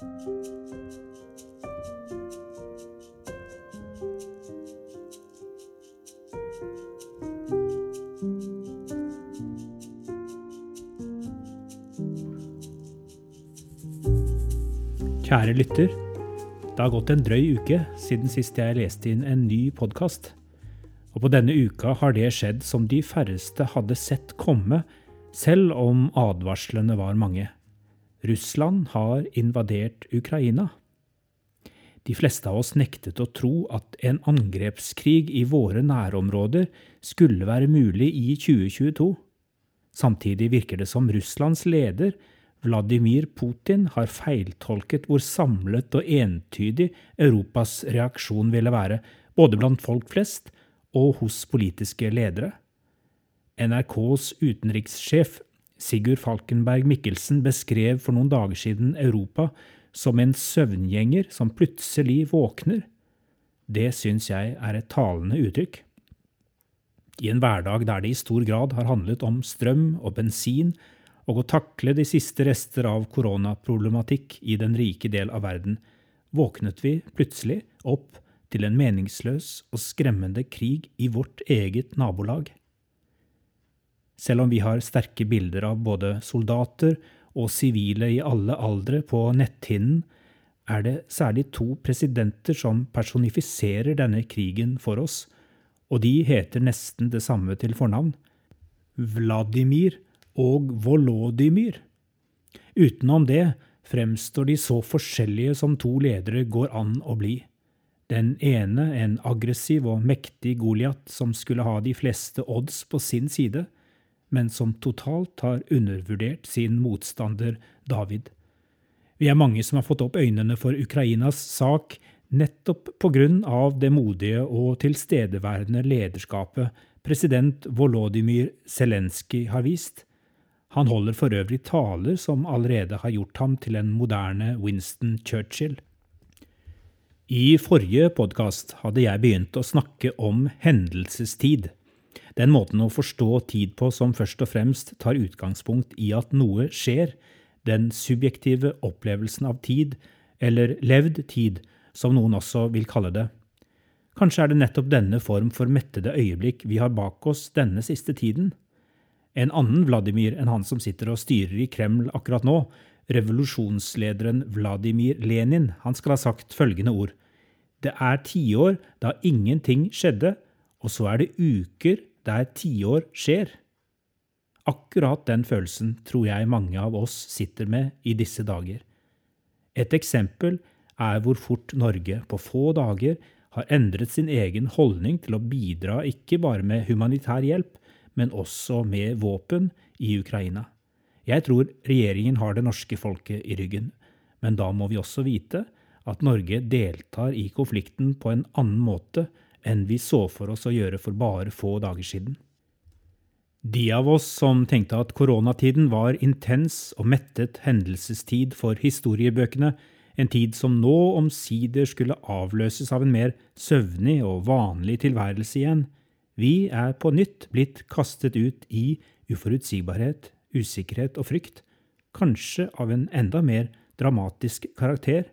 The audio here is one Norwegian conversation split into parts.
Kjære lytter. Det har gått en drøy uke siden sist jeg leste inn en ny podkast. Og på denne uka har det skjedd som de færreste hadde sett komme, selv om advarslene var mange. Russland har invadert Ukraina. De fleste av oss nektet å tro at en angrepskrig i våre nærområder skulle være mulig i 2022. Samtidig virker det som Russlands leder Vladimir Putin har feiltolket hvor samlet og entydig Europas reaksjon ville være, både blant folk flest og hos politiske ledere. NRKs utenrikssjef Sigurd Falkenberg Mikkelsen beskrev for noen dager siden Europa som en søvngjenger som plutselig våkner. Det syns jeg er et talende uttrykk. I en hverdag der det i stor grad har handlet om strøm og bensin, og å takle de siste rester av koronaproblematikk i den rike del av verden, våknet vi plutselig opp til en meningsløs og skremmende krig i vårt eget nabolag. Selv om vi har sterke bilder av både soldater og sivile i alle aldre på netthinnen, er det særlig to presidenter som personifiserer denne krigen for oss, og de heter nesten det samme til fornavn. Vladimir og Volodymyr. Utenom det fremstår de så forskjellige som to ledere går an å bli. Den ene en aggressiv og mektig Goliat som skulle ha de fleste odds på sin side, men som totalt har undervurdert sin motstander David. Vi er mange som har fått opp øynene for Ukrainas sak nettopp av det modige og tilstedeværende lederskapet president Volodymyr Zelenskyj har vist, han holder for øvrig taler som allerede har gjort ham til en moderne Winston Churchill. I forrige podkast hadde jeg begynt å snakke om hendelsestid. Den måten å forstå tid på som først og fremst tar utgangspunkt i at noe skjer, den subjektive opplevelsen av tid, eller levd tid, som noen også vil kalle det. Kanskje er det nettopp denne form for mettede øyeblikk vi har bak oss denne siste tiden. En annen Vladimir enn han som sitter og styrer i Kreml akkurat nå, revolusjonslederen Vladimir Lenin, han skal ha sagt følgende ord. Det er tiår da ingenting skjedde, og så er det uker der tiår skjer. Akkurat den følelsen tror jeg mange av oss sitter med i disse dager. Et eksempel er hvor fort Norge på få dager har endret sin egen holdning til å bidra ikke bare med humanitær hjelp, men også med våpen i Ukraina. Jeg tror regjeringen har det norske folket i ryggen, men da må vi også vite at Norge deltar i konflikten på en annen måte enn vi så for oss å gjøre for bare få dager siden. De av oss som tenkte at koronatiden var intens og mettet hendelsestid for historiebøkene, en tid som nå omsider skulle avløses av en mer søvnig og vanlig tilværelse igjen, vi er på nytt blitt kastet ut i uforutsigbarhet, usikkerhet og frykt, kanskje av en enda mer dramatisk karakter.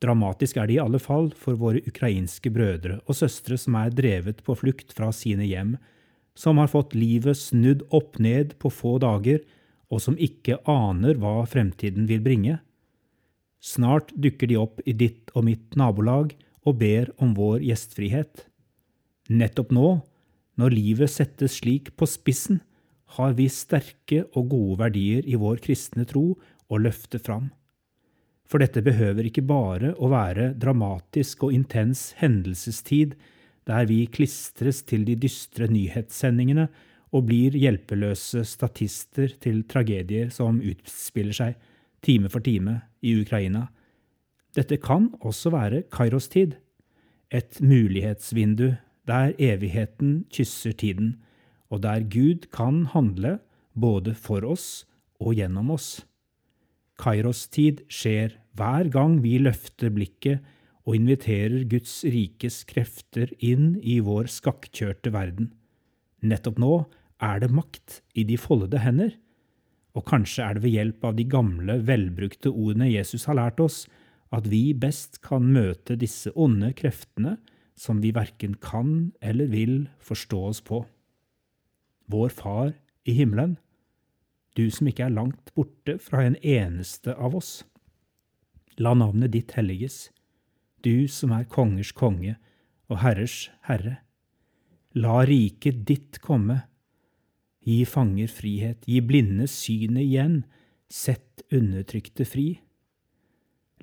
Dramatisk er det i alle fall for våre ukrainske brødre og søstre som er drevet på flukt fra sine hjem, som har fått livet snudd opp ned på få dager, og som ikke aner hva fremtiden vil bringe. Snart dukker de opp i ditt og mitt nabolag og ber om vår gjestfrihet. Nettopp nå når livet settes slik på spissen, har vi sterke og gode verdier i vår kristne tro å løfte fram. For dette behøver ikke bare å være dramatisk og intens hendelsestid der vi klistres til de dystre nyhetssendingene og blir hjelpeløse statister til tragedier som utspiller seg time for time i Ukraina. Dette kan også være Kairos-tid, et mulighetsvindu der evigheten kysser tiden, og der Gud kan handle både for oss og gjennom oss. Kairos-tid skjer hver gang vi løfter blikket og inviterer Guds rikes krefter inn i vår skakkjørte verden. Nettopp nå er det makt i de foldede hender. Og kanskje er det ved hjelp av de gamle, velbrukte ordene Jesus har lært oss, at vi best kan møte disse onde kreftene som vi verken kan eller vil forstå oss på. Vår Far i himmelen, du som ikke er langt borte fra en eneste av oss. La navnet ditt helliges, du som er kongers konge og herrers herre. La riket ditt komme. Gi fanger frihet, gi blinde synet igjen, sett undertrykte fri.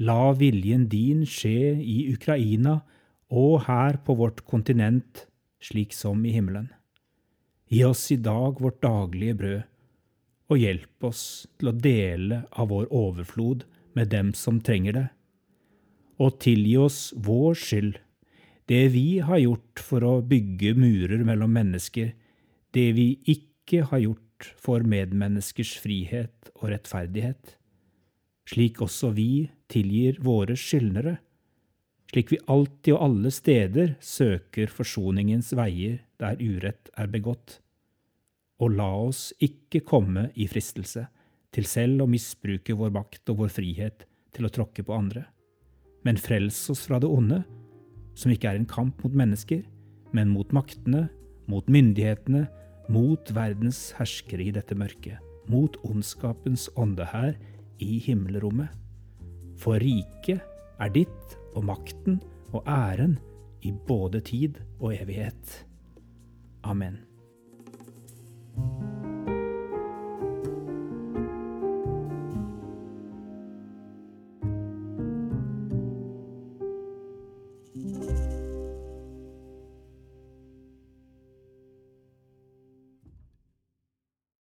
La viljen din skje i Ukraina og her på vårt kontinent, slik som i himmelen. Gi oss i dag vårt daglige brød, og hjelp oss til å dele av vår overflod med dem som trenger det. Og tilgi oss vår skyld, det vi har gjort for å bygge murer mellom mennesker, det vi ikke har gjort for medmenneskers frihet og rettferdighet, slik også vi tilgir våre skyldnere, slik vi alltid og alle steder søker forsoningens veier der urett er begått. Og la oss ikke komme i fristelse til selv å misbruke vår makt og vår frihet til å tråkke på andre. Men frels oss fra det onde, som ikke er en kamp mot mennesker, men mot maktene, mot myndighetene, mot verdens herskere i dette mørket, mot ondskapens ånde her i himmelrommet. For riket er ditt, og makten og æren i både tid og evighet. Amen.